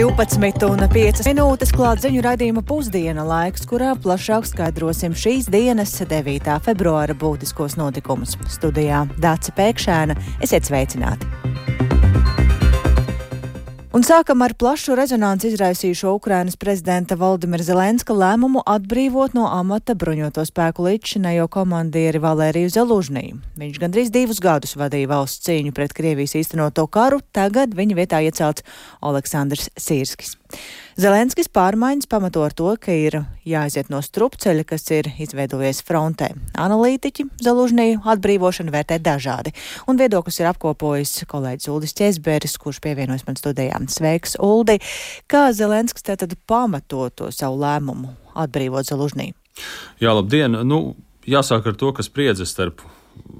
12 un 5 minūtes klāt ziņu raidījuma pusdiena laiks, kurā plašāk skaidrosim šīs dienas 9. februāra būtiskos notikumus. Studijā Dāca Pēkšēna, esiet sveicināti! Un sākam ar plašu rezonanci izraisījušo Ukrainas prezidenta Valdimira Zelenska lēmumu atbrīvot no amata bruņoto spēku līdzšinējo komandieri Valēriju Zelužniju. Viņš gandrīz divus gadus vadīja valsts cīņu pret Krievijas īstenoto karu, tagad viņa vietā iecelts Aleksandrs Sīrskis. Zelenskis pārmaiņas pamato ar to, ka ir jāaiziet no strupceļa, kas ir izveidojies frontē. Analītiķi Zelužniju atbrīvošanu vērtē dažādi, un viedoklis ir apkopojis kolēģis Uldis Česberis, kurš pievienojas man studijām. Sveiks, Uldi! Kā Zelenskis tātad pamato to savu lēmumu atbrīvot Zelužniju? Jā, labdien! Nu, jāsāk ar to, ka spriedze starp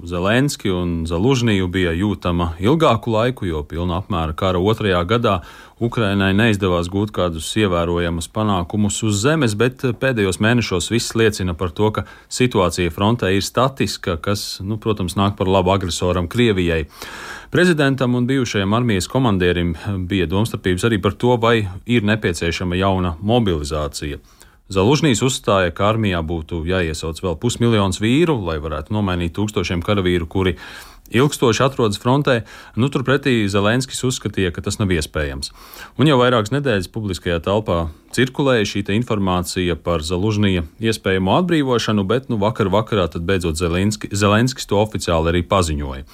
Zelenski un Zalužniju bija jūtama ilgāku laiku, jo pilna apmēra kara otrajā gadā Ukrainai neizdevās gūt kādus ievērojamus panākumus uz zemes, bet pēdējos mēnešos viss liecina par to, ka situācija frontē ir statiska, kas, nu, protams, nāk par labu agresoram Krievijai. Prezidentam un bijušajam armijas komandierim bija domstarpības arī par to, vai ir nepieciešama jauna mobilizācija. Zalužņīs uzstāja, ka armijā būtu jāiesauc vēl pusmiljons vīru, lai varētu nomainīt tūkstošiem karavīru, kuri ilgstoši atrodas frontē, nu turpretī Zelenskis uzskatīja, ka tas nav iespējams. Un jau vairākas nedēļas publiskajā telpā cirkulēja šī informācija par Zalužņija iespējamo atbrīvošanu, bet nu, vakar vakarā tad beidzot Zelenski, Zelenskis to oficiāli arī paziņoja.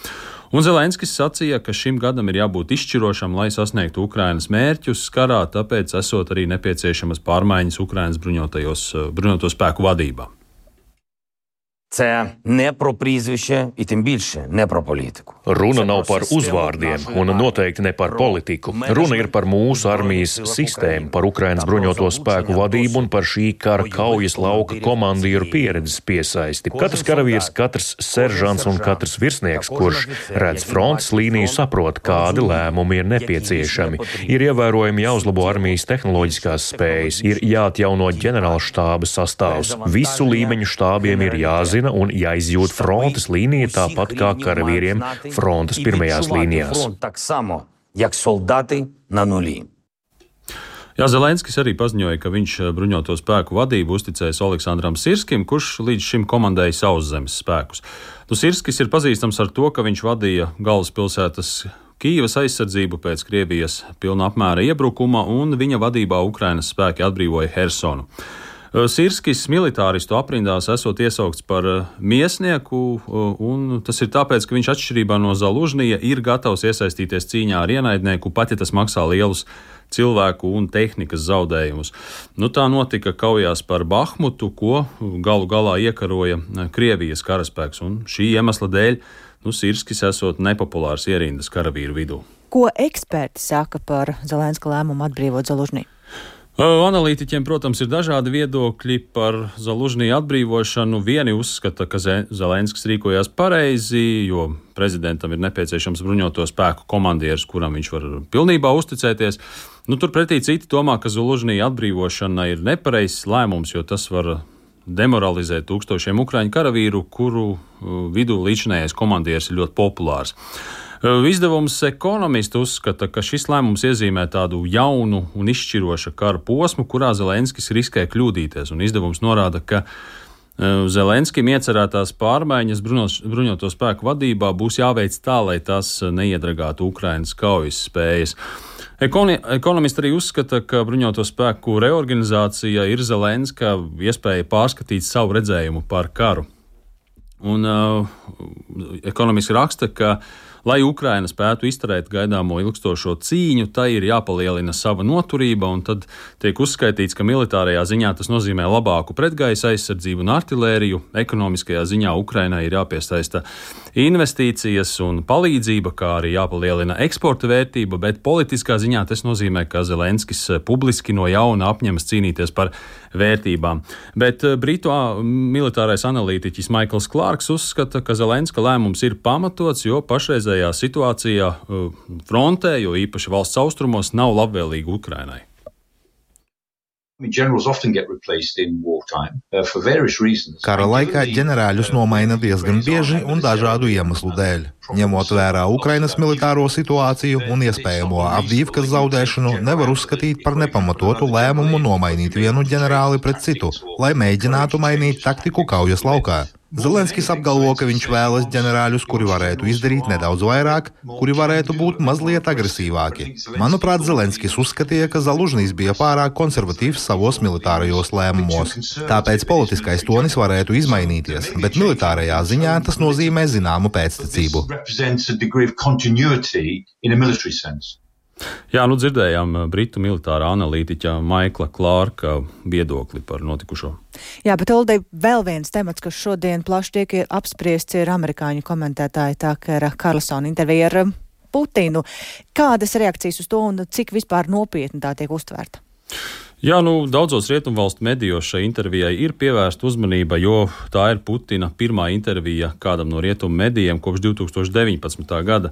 Un Zelenskis sacīja, ka šim gadam ir jābūt izšķirošam, lai sasniegtu Ukrainas mērķus karā, tāpēc esot arī nepieciešamas pārmaiņas Ukrainas bruņoto spēku vadībā. Це не про прізвище і тим більше не про політику. Runa nav par uzvārdiem un noteikti ne par politiku. Runa ir par mūsu armijas sistēmu, par Ukrainas bruņoto spēku vadību un par šī kara kaujas lauka komandieru pieredzes piesaisti. Katrs karavīrs, katrs seržants un katrs virsnieks, kurš redz frontes līniju, saprot, kādi lēmumi ir nepieciešami. Ir ievērojami jāuzlabo armijas tehnoloģiskās spējas, ir jāatjauno ģenerālštāba sastāvs. Visu līmeņu štābiem ir jāzina jāzina un jāizjūt frontes līnija tāpat kā karavīriem frontes pirmajās līnijās. Jā, Zelenskis arī paziņoja, ka viņš eh, bruņoto spēku vadību uzticēs Aleksandram Sirskim, kurš līdz šim komandēja sauszemes spēkus. Nu, Sirskis ir pazīstams ar to, ka viņš vadīja galvaspilsētas Kīivas aizsardzību pēc Krievijas pilna apmēra iebrukuma, un viņa vadībā Ukrainas spēki atbrīvoja Hersonu. Sirskis militāristu aprindās esot iesaukts par miesnieku, un tas ir tāpēc, ka viņš atšķirībā no Zalužnija ir gatavs iesaistīties cīņā ar ienaidnieku, pat ja tas maksā lielus cilvēku un tehnikas zaudējumus. Nu, tā notika kaujās par Bahmutu, ko galu galā iekaroja Krievijas karaspēks, un šī iemesla dēļ nu, Sirskis esot nepopulārs ierindas karavīru vidū. Ko eksperti saka par Zelenska lēmumu atbrīvot Zalužniju? Analītiķiem, protams, ir dažādi viedokļi par Zalužņiju atbrīvošanu. Vieni uzskata, ka Zelenskis rīkojās pareizi, jo prezidentam ir nepieciešams bruņoto spēku komandieris, kuram viņš var pilnībā uzticēties. Nu, turpretī citi domā, ka Zalužņija atbrīvošana ir nepareizs lēmums, jo tas var demoralizēt tūkstošiem ukraiņu karavīru, kuru vidū līdzinājais komandieris ir ļoti populārs. Izdevums ekonomisti uzskata, ka šis lēmums iezīmē tādu jaunu un izšķirošu kara posmu, kurā Zelenskis riskē kļūdīties. Un izdevums norāda, ka Zelenskim iecerētās pārmaiņas bruņos, bruņoto spēku vadībā būs jāveic tā, lai tas neiedragātu Ukrainas kaujas spējas. Ekoni, ekonomisti arī uzskata, ka bruņoto spēku reorganizācija ir Zelenska iespēja pārskatīt savu redzējumu par karu. Un uh, ekonomiski raksta, ka uh, Lai Ukraina spētu izturēt gaidāmo ilgstošo cīņu, tai ir jāpalielina sava noturība, un tad tiek uzskaitīts, ka militārajā ziņā tas nozīmē labāku pretgaisa aizsardzību un artilēriju, ekonomiskajā ziņā Ukrainai ir jāpiesaista investīcijas un palīdzība, kā arī jāpalielina eksporta vērtība, bet politiskā ziņā tas nozīmē, ka Zelenskis publiski no jauna apņemas cīnīties par vērtībām. Bet eh, Britu militārais analītiķis Maikls Klārks uzskata, ka Zelenska lēmums ir pamatots, jo pašreizējā situācijā eh, frontē, jo īpaši valsts austrumos, nav labvēlīga Ukrainai. Uh, Kara laikā ģenerāļus nomaina diezgan bieži un dažādu iemeslu dēļ. Ņemot vērā Ukrainas militāro situāciju un iespējamo Avdīvkas zaudēšanu, nevar uzskatīt par nepamatotu lēmumu nomainīt vienu ģenerāli pret citu, lai mēģinātu mainīt taktiku kaujas laukā. Zelenskis apgalvo, ka viņš vēlas ģenerāļus, kuri varētu izdarīt nedaudz vairāk, kuri varētu būt mazliet agresīvāki. Manuprāt, Zelenskis uzskatīja, ka Zalužņīs bija pārāk konservatīvs savos militārajos lēmumos. Tāpēc politiskais tonis varētu izmainīties, bet militārajā ziņā tas nozīmē zināmu pēctecību. Jā, nu dzirdējām uh, britu militārā analītiķa Maikla Klārka viedokli par notikušo. Jā, bet Olde, vēl viens temats, kas šodien plaši tiek apspriests, ir amerikāņu komentētāja Tākera Karlsona intervija ar um, Putinu. Kādas reakcijas uz to un cik vispār nopietni tā tiek uztvērta? Jā, nu, daudzos rietumvalstu medijos šai intervijai ir pievērsta uzmanība, jo tā ir Putina pirmā intervija kādam no rietumu medijiem kopš 2019. gada.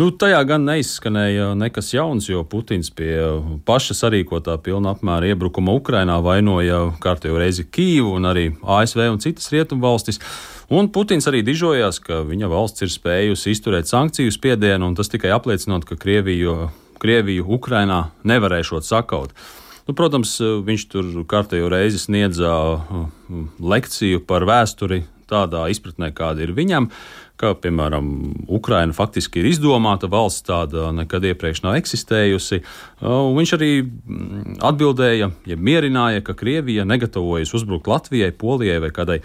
Nu, tajā gan neizskanēja nekas jauns, jo Putins pie paša sarīkotā pilna apmēra iebrukuma Ukrainā vainoja kārtējo reizi Kīvu un arī ASV un citas rietumvalstis. Un Putins arī dižojās, ka viņa valsts ir spējusi izturēt sankciju spiedienu, un tas tikai apliecinot, ka Krieviju, Krieviju Ukrainā nevarēšot sakaut. Nu, protams, viņš tur kārtējo reizi sniedza uh, lekciju par vēsturi tādā izpratnē, kāda ir viņam, ka, piemēram, Ukraina faktiski ir izdomāta valsts, tāda nekad iepriekš nav eksistējusi. Uh, viņš arī mm, atbildēja, ja mierināja, ka Krievija negatavojas uzbrukt Latvijai, Polijai vai kādai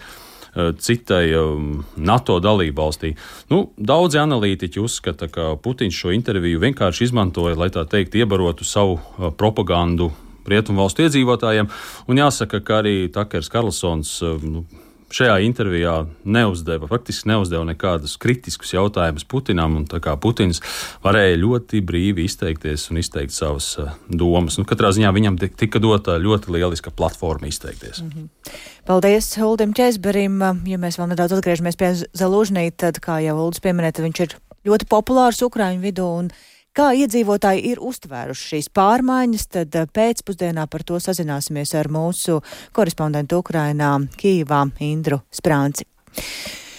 citai um, NATO dalībvalstī. Nu, daudzi analītiķi uzskata, ka Putins šo interviju vienkārši izmantoja, lai tā teikt, iebarotu savu propagandu rietumvalstu iedzīvotājiem. Un jāsaka, ka arī Takers Karlsons. Eh, nu, Šajā intervijā neuzdeva, faktiski neuzdeva nekādus kritiskus jautājumus Putinam, tā kā Putins varēja ļoti brīvi izteikties un izteikt savas uh, domas. Nu, katrā ziņā viņam tika dota ļoti lieliska platforma izteikties. Mm -hmm. Paldies Uldim Česberim. Ja mēs vēl nedaudz atgriežamies pie Zelūžnī, tad, kā jau Uldis pieminēja, viņš ir ļoti populārs Ukraiņu vidū. Un Kā iedzīvotāji ir uztvēruši šīs pārmaiņas, tad eh, pēcpusdienā par to sazināsimies ar mūsu korespondentu Ukrainā, Kīvā, Indru Sprānci.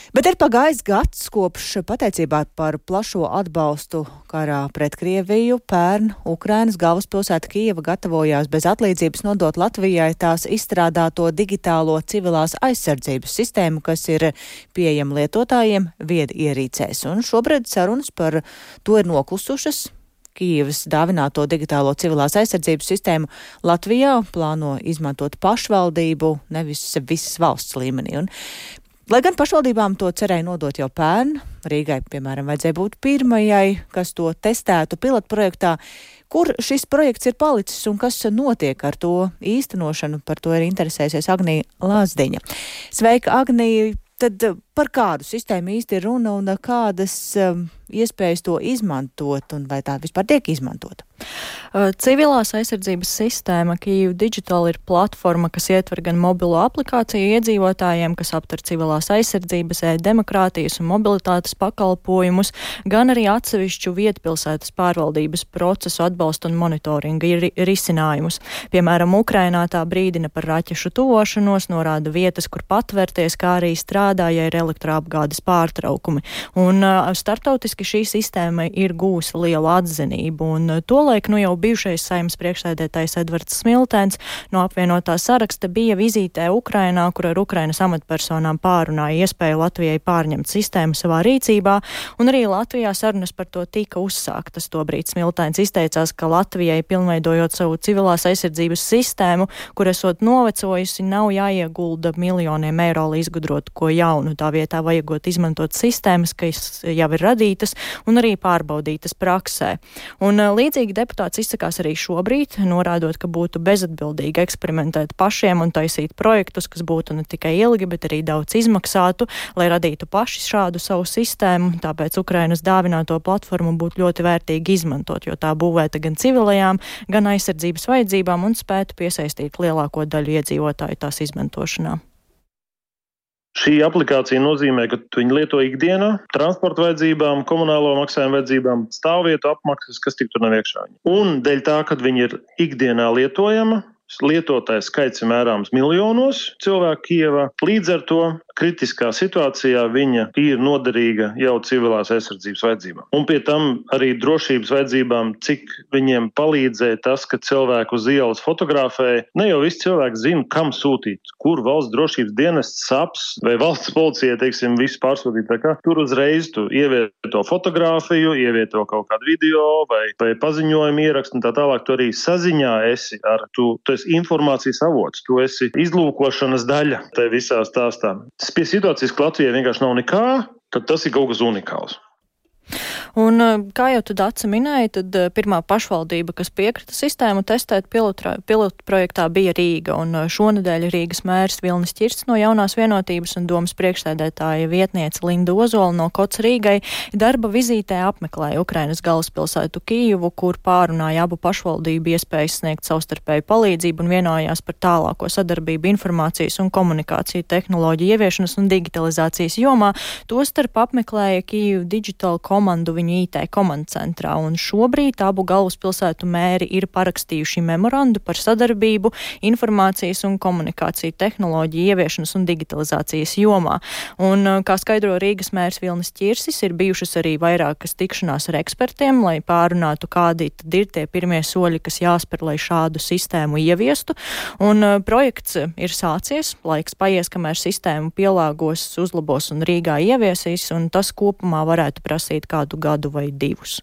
Bet ir pagājis gads, kopš pateicībā par plašo atbalstu karā pret Krieviju pērn Ukrainas galvaspilsēta Kieva gatavojās bez atlīdzības nodot Latvijai tās izstrādāto digitālo civilās aizsardzības sistēmu, kas ir pieejama lietotājiem viedi ierīcēs. Un šobrīd sarunas par to ir noklusušas. Kīvas dāvināto digitālo civilās aizsardzības sistēmu Latvijā plāno izmantot pašvaldību, nevis visas valsts līmenī. Un Lai gan pašvaldībām to cerēja nodot jau pērn, Rīgai, piemēram, vajadzēja būt pirmajai, kas to testētu pilotprojektā. Kur šis projekts ir palicis un kas notiek ar to īstenošanu, par to ir interesējusies Agnija Lāsdiņa. Sveika, Agnija! Tad par kādu sistēmu īsti ir runa un kādas um, iespējas to izmantot un vai tā vispār tiek izmantota? Civilās aizsardzības sistēma Kyiv Digital ir platforma, kas ietver gan mobilo aplikāciju iedzīvotājiem, kas aptver civilās aizsardzības, demokrātijas un mobilitātes pakalpojumus, gan arī atsevišķu vietpilsētas pārvaldības procesu atbalstu un monitoringa risinājumus. Piemēram, Ukrainā tā brīdina par raķešu tuvošanos, norāda vietas, kur patvērties, kā arī strādā, ja ir elektroapgādes pārtraukumi. Un uh, startautiski šī sistēma ir gūsa lielu atzinību. Un, uh, Tolaik nu jau bijušais saimnes priekšsēdētājs Edvards Smiltens no apvienotā saraksta bija vizītē Ukrainā, kur ar Ukrainas amatpersonām pārunāja iespēju Latvijai pārņemt sistēmu savā rīcībā, un arī Latvijā sarunas par to tika uzsāktas. Tobrīd Smiltens izteicās, ka Latvijai pilnveidojot savu civilās aizsardzības sistēmu, kur esot novecojusi, nav jāiegulda miljoniem eiro, lai izgudrotu ko jaunu. Tā vietā vajagot izmantot sistēmas, kas jau ir radītas un arī pārbaudītas praksē. Un, līdzīgi deputāts izsakās arī šobrīd, norādot, ka būtu bezatbildīgi eksperimentēt pašiem un taisīt projektus, kas būtu ne tikai ilgi, bet arī daudz izmaksātu, lai radītu paši šādu savu sistēmu. Tāpēc Ukrainas dāvināto platformu būtu ļoti vērtīgi izmantot, jo tā būvēta gan civilajām, gan aizsardzības vajadzībām un spētu piesaistīt lielāko daļu iedzīvotāju tās izmantošanā. Šī aplikācija nozīmē, ka viņi lieto ikdienā, transporta vajadzībām, komunālo maksājumu vajadzībām, stāvvietu apmaksas, kas tik tur nav iekšā. Un dēļ tā, ka viņi ir ikdienā lietojama, lietotāju skaits ir mērāms miljonos cilvēku Kijavā. Līdz ar to kritiskā situācijā viņa ir noderīga jau civilās aizsardzības vajadzībām. Un pie tam arī drošības vajadzībām, cik viņiem palīdzēja tas, ka cilvēku uz ielas fotografēja. Ne jau visi cilvēki zina, kam sūtīt, kur valsts drošības dienests saps vai valsts policija, teiksim, visu pārsūtīt. Tur uzreiz tu ievieto fotografiju, ievieto kaut kādu video vai, vai paziņojumu ierakstu un tā tālāk. Tu arī saziņā esi ar, tu esi informācijas avots, tu esi izlūkošanas daļa tajā visā stāstā pie situācijas, ka Latvijai vienkārši nav nekā, tad tas ir kaut kas unikāls. Un, eh, kā jau tu Dāca minēji, tad eh, pirmā pašvaldība, kas piekrita sistēmu testēt pilotu, pilotu projektā, bija Rīga. Un eh, šonadēļ Rīgas mērs Vilnis Čirsts no jaunās vienotības un domas priekšsēdētāja vietniece Linda Ozola no Kots Rīgai darba vizītē apmeklēja Ukrainas galvaspilsētu Kijuvu, kur pārunāja abu pašvaldību iespējas sniegt savstarpēju palīdzību un vienojās par tālāko sadarbību informācijas un komunikāciju tehnoloģiju ieviešanas un digitalizācijas jomā. Tostarp apmeklēja Kijuvu Digital komandu viņu IT komandu centrā, un šobrīd abu galvaspilsētu mēri ir parakstījuši memorandu par sadarbību informācijas un komunikāciju tehnoloģiju ieviešanas un digitalizācijas jomā. Un, uh, kā skaidro Rīgas mērs Vilnis Čirsis, ir bijušas arī vairākas tikšanās ar ekspertiem, lai pārunātu, kādi tad ir tie pirmie soļi, kas jāspēr, lai šādu sistēmu ieviestu. Un uh, projekts ir sācies, laiks paies, kamēr sistēmu pielāgos, uzlabos un Rīgā ieviesīs, un tas kopumā varētu prasīt kādu gadu vai divus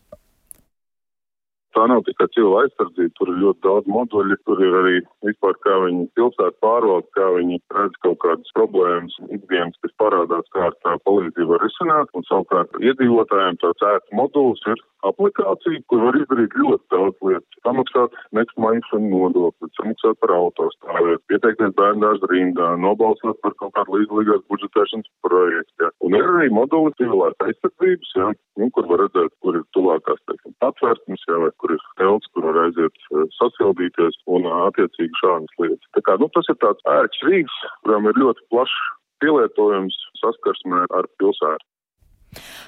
tā nav tikai cilvēka aizsardzība, tur ir ļoti daudz moduļu, tur ir arī vispār kā viņi pilsētu pārvalda, kā viņi redz kaut kādas problēmas, ikdienas, kas parādās, kā ar tā palīdzību var risināt, un savukārt iedzīvotājiem tāds ērts moduls ir aplikācija, kur var izdarīt ļoti daudz lietas. Samaksāt neksmaņšanu nodokli, samaksāt par autostāvēt, pieteikties bērndārza rindā, nobalsot par kaut kādu līdzīgās budžetēšanas projektu. Ja. Un ir arī moduli civilās aizsardzības, ja, nu, kur var redzēt, kur ir tuvākās, teiksim, apvērtnes, ja, vai kur ir telts, kur var aiziet eh, sasildīties un eh, attiecīgi šādas lietas. Tā kā, nu, tas ir tāds ērts rīks, kuram ir ļoti plašs pielietojums saskarsmē ar pilsētu.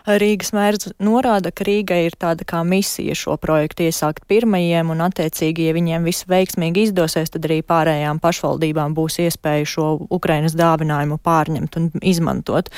Rīgas mērs norāda, ka Rīgai ir tāda kā misija šo projektu iesākt pirmajiem, un attiecīgi, ja viņiem viss veiksmīgi izdosies, tad arī pārējām pašvaldībām būs iespēja šo Ukrainas dāvinājumu pārņemt un izmantot.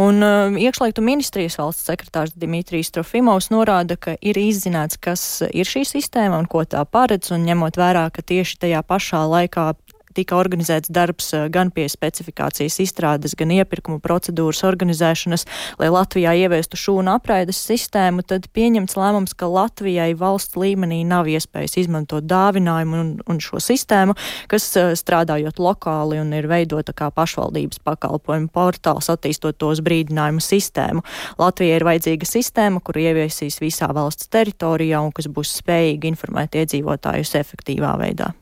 Un uh, iekšlietu ministrijas valsts sekretārs Dimitrijs Trofimovs norāda, ka ir izzināts, kas ir šī sistēma un ko tā paredz, un ņemot vērā, ka tieši tajā pašā laikā tika organizēts darbs eh, gan pie specifikācijas izstrādes, gan iepirkuma procedūras organizēšanas, lai Latvijā ieviestu šūnu apraides sistēmu, tad pieņemts lēmums, ka Latvijai valsts līmenī nav iespējas izmantot dāvinājumu un, un šo sistēmu, kas eh, strādājot lokāli un ir veidota kā pašvaldības pakalpojumu portāls, attīstot tos brīdinājumu sistēmu. Latvijai ir vajadzīga sistēma, kuru ieviesīs visā valsts teritorijā un kas būs spējīga informēt iedzīvotājus efektīvā veidā.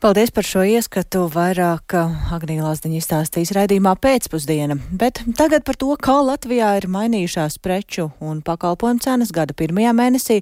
Paldies par šo ieskatu. Vairāk Agnija Lazdiņa izstāstīs raidījumā pēcpusdiena. Bet tagad par to, kā Latvijā ir mainījušās preču un pakalpojumu cenas gada pirmajā mēnesī.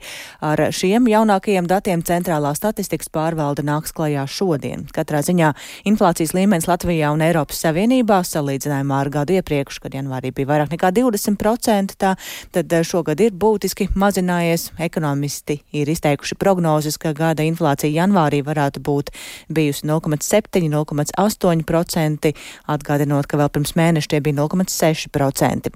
Ar šiem jaunākajiem datiem centrālā statistikas pārvalde nāks klajā šodien. Katrā ziņā inflācijas līmenis Latvijā un Eiropas Savienībā salīdzinājumā ar gadu iepriekš, kad janvārī bija vairāk nekā 20%, tā, tad šogad ir būtiski mazinājies. Ekonomisti ir izteikuši prognozes, ka gada inflācija janvārī varētu būt bijusi 0,7, 0,8%, atgādinot, ka vēl pirms mēneša tie bija 0,6%.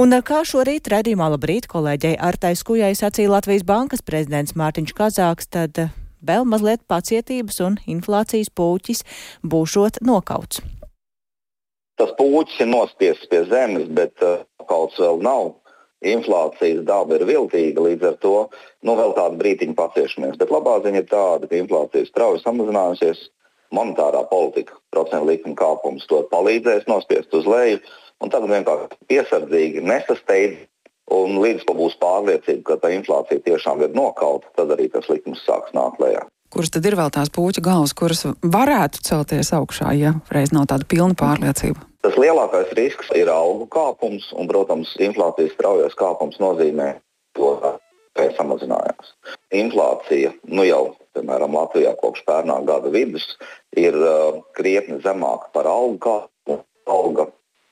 Un kā šorīt redzījumā labrīt kolēģei Artai Skujai sacīja Latvijas Bankas prezidents Mārtiņš Kazāks, tad vēl mazliet pacietības un inflācijas pūķis būšot nokauts. Tas pūķis ir nospiests pie zemes, bet uh, kaut kas vēl nav inflācijas daba ir viltīga, līdz ar to nu, vēl tādu brīdiņu paciešamies. Bet labā ziņa ir tāda, ka inflācija strauji samazinājusies, monetārā politika, procentu likuma kāpums to palīdzēs nospiest uz leju, un tagad vienkārši piesardzīgi nesasteidz. Un līdz ko būs pārliecība, ka tā inflācija tiešām ir nokauta, tad arī tas likums sāks nākt lejā. Kuras tad ir vēl tās puķa galvas, kuras varētu celties augšā, ja reiz nav tāda pilna pārliecība? Tas lielākais risks ir algu kāpums, un, protams, inflācijas straujais kāpums nozīmē to, ka samazinājās. Inflācija nu jau, piemēram, Latvijā kopš pērnā gada vidus ir uh, krietni zemāka par algu kāpumu. Alga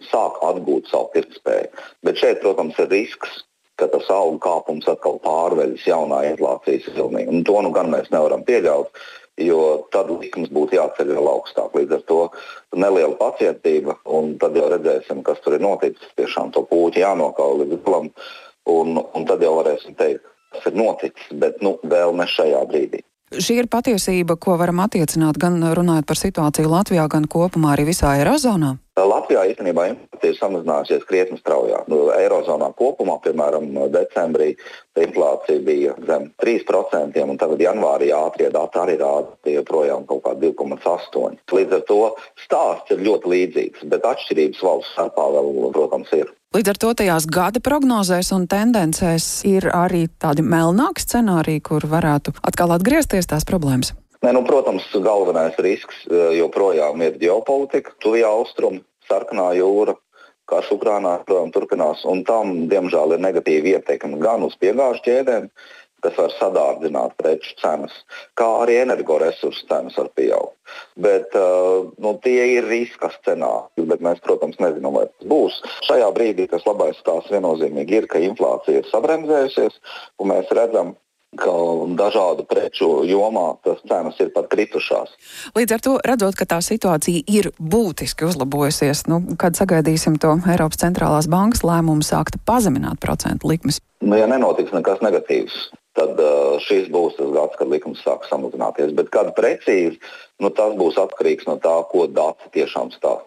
sāk atgūt savu pirktspēju. Bet šeit, protams, ir risks, ka tas algu kāpums atkal pārveļas jaunā inflācijas vilnī. Un to nu gan mēs nevaram pieļaut. jo tad likums būtu jāceļ vēl augstāk. Līdz ar to neliela pacietība, un tad jau redzēsim, kas tur ir noticis. Tiešām to puķi jānokauj līdz galam, un, un tad jau varēsim teikt, kas ir noticis, bet nu, vēl ne šajā brīdī. Šī ir patiesība, ko varam attiecināt gan runājot par situāciju Latvijā, gan kopumā arī visā Eirozonā. Latvijā īstenībā inflācija ir samazinājusies krietni straujāk. Nu, Eirozonā kopumā, piemēram, decembrī inflācija bija zem 3%, un tagad janvārī ātrie dati arī rāda, ka joprojām kaut kā 2,8%. Līdz ar to stāsts ir ļoti līdzīgs, bet atšķirības valsts starpā vēl, protams, ir. Līdz ar to tajās gada prognozēs un tendencēs ir arī tādi melnāki scenāriji, kur varētu atkal atgriezties tās problēmas. Nē, nu, protams, galvenais risks eh, joprojām ir ģeopolitika, tuvie austrumi, sarkanā jūra, karš Ukrainā joprojām turpinās, un tam, diemžēl, ir negatīva ietekme gan uz piegāžu ķēdēm, kas var sadārdzināt preču cenas, kā arī energoresursu cenas var pieaugt. Bet uh, nu, tie ir riska scenāriji, bet mēs, protams, nezinām, vai tas būs. Šajā brīdī tas labais stāsts viennozīmīgi ir, ka inflācija ir sabremzējusies, un mēs redzam, ka dažādu preču jomā tas cenas ir pat kritušās. Līdz ar to, redzot, ka tā situācija ir būtiski uzlabojusies, nu, kad sagaidīsim to Eiropas centrālās bankas lēmumu sākt pazemināt procentu likmes? Nu, ja nenotiks nekas negatīvs, tad šis būs tas gads, kad likums sāk samazināties. Bet kad precīzi, nu, tas būs atkarīgs no tā, ko dati tiešām stāsta.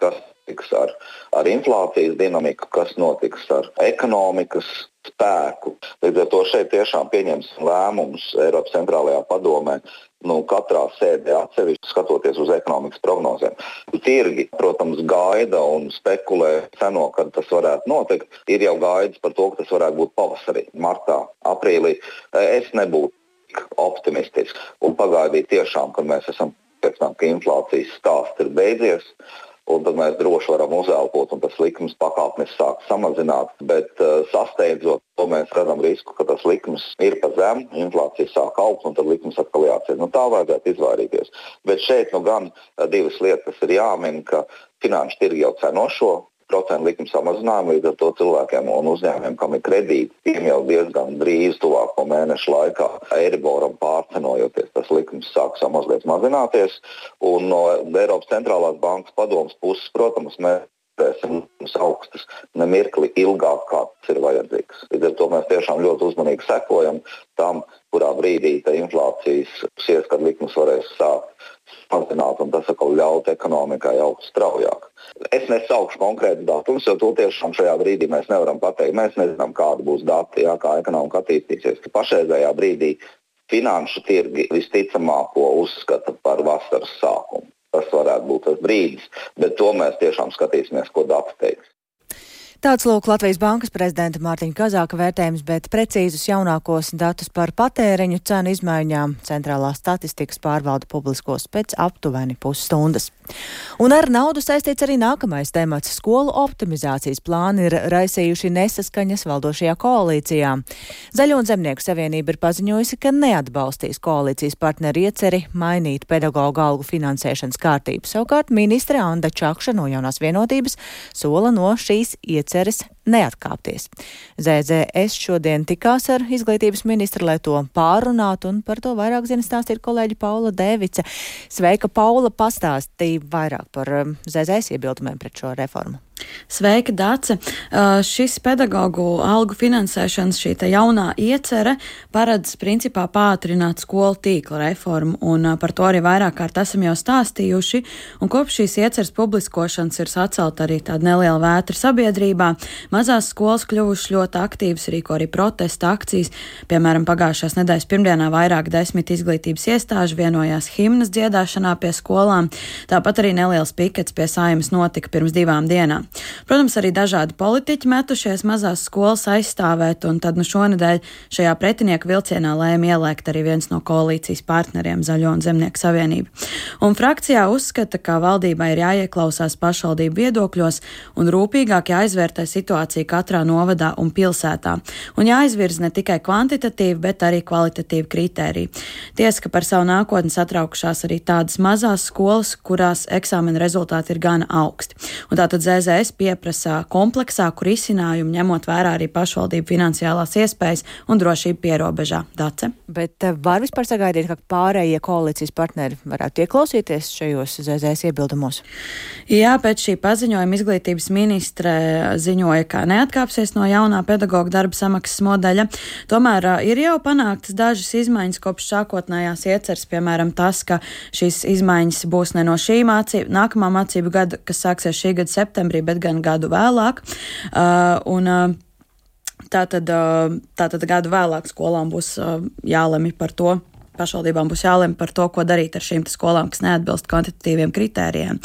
Kas notiks ar, ar inflācijas dinamiku, kas notiks ar ekonomikas spēku. Līdz ar to šeit tiešām pieņemsim lēmumus Eiropas centrālajā padomē. Nu, katrā sēdē atsevišķi skatoties uz ekonomikas prognozēm. Tirgi, protams, gaida un spekulē ceno, kad tas varētu notikt. Ir jau gaidas par to, ka tas varētu būt pavasarī, martā, aprīlī. Es nebūtu optimistisks un pagaidīt tiešām, kad mēs esam pēc tam, ka inflācijas stāsts ir beidzies un tad mēs droši varam uzelpot, un tas likums pakāpeniski sāk samazināt. Bet uh, sasteidzot, to mēs redzam risku, ka tas likums ir pa zemu, inflācija sāk augt, un tad likums atkal jāceļ. Nu, tā vajadzētu izvairīties. Bet šeit nu gan uh, divas lietas ir jāmin, ka finanšu tirgi jau ceno šo procentu likuma samazinājumu. Līdz ar to cilvēkiem un uzņēmumiem, kam ir kredīti, tiem jau diezgan drīz, tuvāko mēnešu laikā, Eiriboram pārcenojoties, tas likums sāks mazliet mazināties. Un no Eiropas centrālās bankas padomas puses, protams, mēs turēsim augstas nemirkli ilgāk, kā tas ir vajadzīgs. Līdz ar to mēs tiešām ļoti uzmanīgi sekojam tam, kurā brīdī inflācijas ieskatu likmes varēs sākt samazināt, un tas atkal ļaut ekonomikai augt straujāk. Es nesaukšu konkrētu datumus, jo to tiešām šajā brīdī mēs nevaram pateikt. Mēs nezinām, kāda būs dati, jā, kā ekonomika attīstīsies. Pašreizējā brīdī finanšu tirgi visticamāk uzskata par vasaras sākumu. Tas varētu būt tas brīdis, bet to mēs tiešām skatīsimies, ko dati teiks. Tāds lūk Latvijas Bankas prezidenta Mārtiņa Kazāka vērtējums, bet precīzus jaunākos datus par patēriņu cenu izmaiņām centrālā statistikas pārvalda publiskos pēc aptuveni pusstundas. Un ar naudu saistīts arī nākamais temats - skolu optimizācijas plāni ir raisījuši nesaskaņas valdošajā koalīcijā. Zaļo un zemnieku savienība ir paziņojusi, ka neatbalstīs koalīcijas partneru ieceri mainīt pedagoģu algu finansēšanas kārtību. Savukārt ministre Anda Čakša no jaunās vienotības sola no šīs ieceres ieceres neatkāpties. ZZS šodien tikās ar izglītības ministru, lai to pārunātu, un par to vairāk zina stāstīt kolēģi Paula Dēvica. Sveika, Paula, pastāstīja vairāk par um, ZZS iebildumiem pret šo reformu. Sveika, Dāce! Uh, šis pedagoģu algu finansēšanas šī jaunā iecere paredz principā pātrināt skolu tīkla reformu, un par to arī vairāk kārt esam jau stāstījuši. Un kopš šīs ieceres publiskošanas ir sacelta arī tāda neliela vētra sabiedrībā. Mazās skolas kļuvušas ļoti aktīvas, rīko arī protesta akcijas. Piemēram, pagājušās nedēļas pirmdienā vairāk desmit izglītības iestāžu vienojās himnas dziedāšanā pie skolām. Tāpat arī neliels pikets pie saimas notika pirms divām dienām. Protams, arī dažādi politiķi metušies mazās skolas aizstāvēt, un tad nu šonadēļ šajā pretinieku vilcienā lēma ielēkt arī viens no koalīcijas partneriem Zaļo un Zemnieku savienību. Un frakcijā uzskata, ka valdībai ir jāieklausās pašvaldību viedokļos un rūpīgāk jāizvērtē situācija katrā novadā un pilsētā. Un jāizvirza ne tikai kvantitatīvi, bet arī kvalitatīvi kritēriji. Tiesa, ka par savu nākotni satraukušās arī tādas mazās skolas, kurās eksāmena rezultāti ir gana augsti. Un tātad ZZS pieprasa kompleksāku risinājumu, ņemot vērā arī pašvaldību finansiālās iespējas un drošību pierobežā. Dace. Bet eh, var vispār sagaidīt, ka pārējie koalīcijas partneri varētu ieklausīties šajos ZZS iebildumos? Jā, pēc šī paziņojuma izglītības ministre ziņoja, ka neatkāpsies no jaunā pedagoģa darba samaksas modeļa. Tomēr ir jau panāktas dažas izmaiņas kopš sākotnējās ieceres, piemēram, tas, ka šīs izmaiņas būs ne no šī mācību, nākamā mācību gada, kas sāksies šī gada septembrī, bet gan gadu vēlāk. Uh, un, uh, Tātad, tātad gadu vēlāk skolām būs jālemj par to, pašvaldībām būs jālemj par to, ko darīt ar šīm skolām, kas neatbilst kvantitatīviem kritērijiem.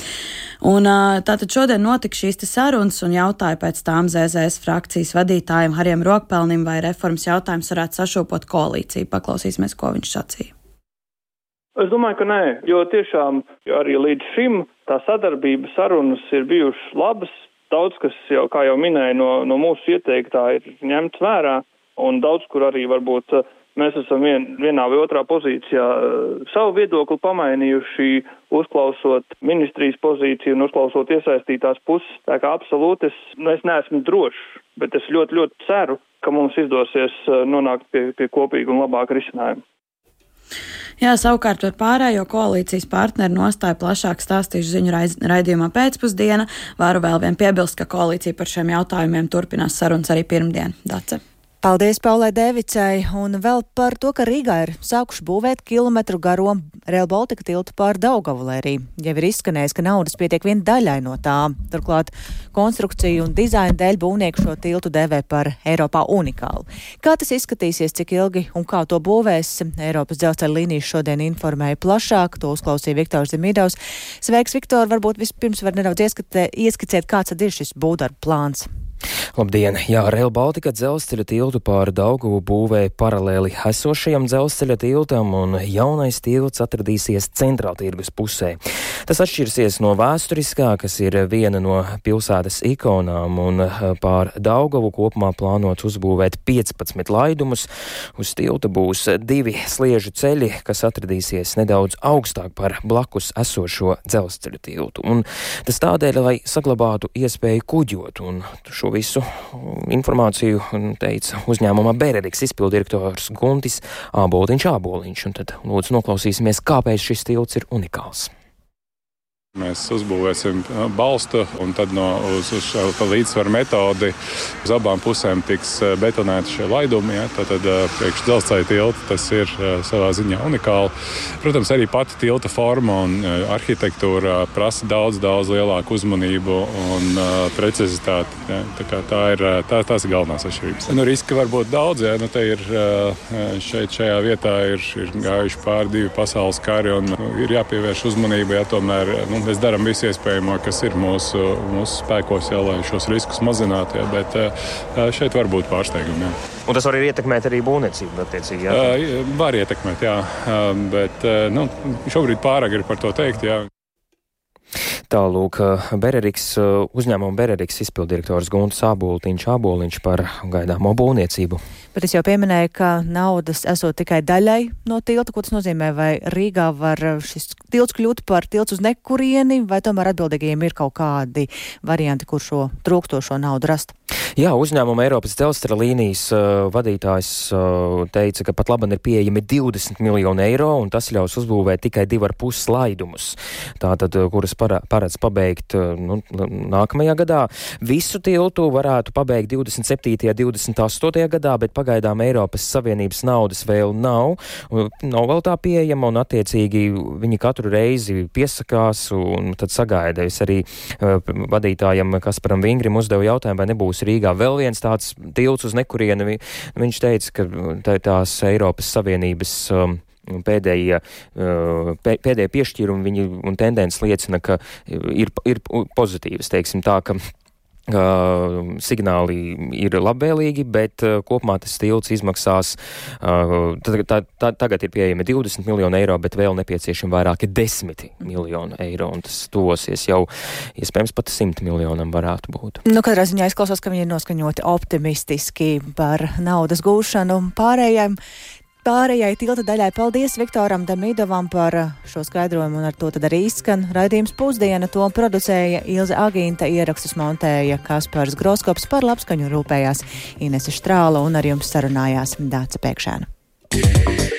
Un, tātad šodien notika šīs sarunas un jautāja pēc tām ZZS frakcijas vadītājiem Harijam Rokpelnim, vai reformas jautājums varētu sašūpot koalīciju. Paklausīsimies, ko viņš sacīja. Es domāju, ka nē, jo tiešām arī līdz šim tā sadarbība sarunas ir bijušas labas. Daudz, kas jau, kā jau minēja, no, no mūsu ieteiktā ir ņemts vērā, un daudz, kur arī varbūt uh, Mēs esam vien, vienā vai otrā pozīcijā eh, savu viedokli pamainījuši, uzklausot ministrijas pozīciju un uzklausot iesaistītās puses. Tā kā absolūti es, nu, es neesmu drošs, bet es ļoti, ļoti ceru, ka mums izdosies eh, nonākt pie, pie kopīga un labāka risinājuma. Jā, savukārt par pārējo koalīcijas partneru nostāju plašāk stāstīšu ziņu raidījumā pēcpusdiena. Varu vēl vien piebilst, ka koalīcija par šiem jautājumiem turpinās sarunas arī pirmdien. Dace. Paldies Paulai Devicai un vēl par to, ka Rīgā ir sākuši būvēt kilometru garo Rail Baltica tiltu pār Daugavu, lai arī jau ir izskanējis, ka naudas pietiek vien daļai no tā. Turklāt konstrukciju un dizaina dēļ būvnieku šo tiltu dēvē par Eiropā unikālu. Kā tas izskatīsies, cik ilgi un kā to būvēs, Eiropas dzelzceļa līnijas šodien informēja plašāk, to uzklausīja Viktors Zemīdovs. Sveiks, Viktor, varbūt vispirms var nedaudz ieskicēt, kāds tad ir šis būvdarbu plāns. Labdien! Jā, Rail Baltica dzelzceļa tiltu pāri Dauguvu būvē paralēli esošajam dzelzceļa tiltam, un jaunais tilts atradīsies centrāltirgus pusē. Tas atšķirsies no vēsturiskā, kas ir viena no pilsētas ikonām, un eh, pār Dauguvu kopumā plānots uzbūvēt 15 laidumus. Uz tilta būs divi sliežu ceļi, kas atradīsies nedaudz augstāk par blakus esošo dzelzceļa tiltu. Un tas tādēļ, lai saglabātu iespēju kuģot, un šo visu informāciju teica uzņēmuma Bēreriks izpildirektors Guntis Āboliņš Āboliņš. Un tad lūdzu noklausīsimies, kāpēc šis tilts ir unikāls. Mēs uzbūvēsim balstu, un tad no, uz, uz šo līdzsvaru metodi uz abām pusēm tiks betonēti šie laidumi. Ja? Tad priekš dzelzceļa tilta tas ir savā ziņā unikāli. Protams, arī pati tilta forma un arhitektūra prasa daudz, daudz lielāku uzmanību un precizitāti. Ja? Tā, tā ir tā, tās ir galvenās atšķirības. Nu, riski var būt daudz. Ja? Nu, ir, šeit, šajā vietā ir, ir gājuši pāri divi pasaules kari un nu, ir jāpievērš uzmanība. Ja? Tomēr, nu, Mēs darām visu iespējamo, kas ir mūsu, mūsu spēkos, jā, lai šos riskus mazinātu. Jā, bet šeit var būt pārsteigumi. Jā. Un tas var arī ietekmēt arī būvniecību. Jā? Var ietekmēt, jā. Bet nu, šobrīd pārāk ir par to teikt. Jā. Tālūk, Bereriks, uzņēmuma Bereriks izpildirektors Gunts Āboliņš Āboliņš par gaidāmo būvniecību. Bet es jau pieminēju, ka naudas esot tikai daļai no tilta. Ko tas nozīmē? Vai Rīgā var šis tilts kļūt par tilts uz nekurieni, vai tomēr atbildīgajiem ir kaut kādi varianti, kur šo trūkstošo naudu rast? Jā, uzņēmuma Eiropas dzelzceļa līnijas uh, vadītājs uh, teica, ka pat labi ir pieejami 20 miljoni eiro, un tas ļaus uzbūvēt tikai 2,5 slaidumus, tātad, uh, kuras paredz pabeigt uh, nu, nākamajā gadā. Visu tiltu varētu pabeigt 27. un 28. gadā, bet pagaidām Eiropas Savienības naudas vēl nav, nav vēl tā pieejama, un attiecīgi viņi katru reizi piesakās un tad sagaida. Es arī uh, vadītājam Kasparam Vingrim uzdevu jautājumu, vai nebūs Rīgā vēl viens tāds tilts uz nekurieni. Viņš teica, ka tā, tās Eiropas Savienības um, pēdējie, uh, pēdējie piešķīrumi viņi, un tendences liecina, ka ir, ir pozitīvas, teiksim tā, ka Uh, signāli ir labvēlīgi, bet uh, kopumā tas tilts izmaksās, uh, tā, tā, tagad ir pieejami 20 miljoni eiro, bet vēl nepieciešami vairāki desmiti miljoni eiro, un tas tosies jau iespējams pat 100 miljonam varētu būt. Nu, katrā ziņā izklausās, ka viņi ir noskaņoti optimistiski par naudas gūšanu pārējiem. Pārējai tilta daļai paldies Viktoram Damidovam par uh, šo skaidrojumu, un ar to tad arī izskan raidījums pusdiena. To producēja Ilze Agīnta, ierakstus montēja Kaspars Groskops par labskaņu rūpējās Inese Štrāla un ar jums sarunājās Dāca Pēkšēna.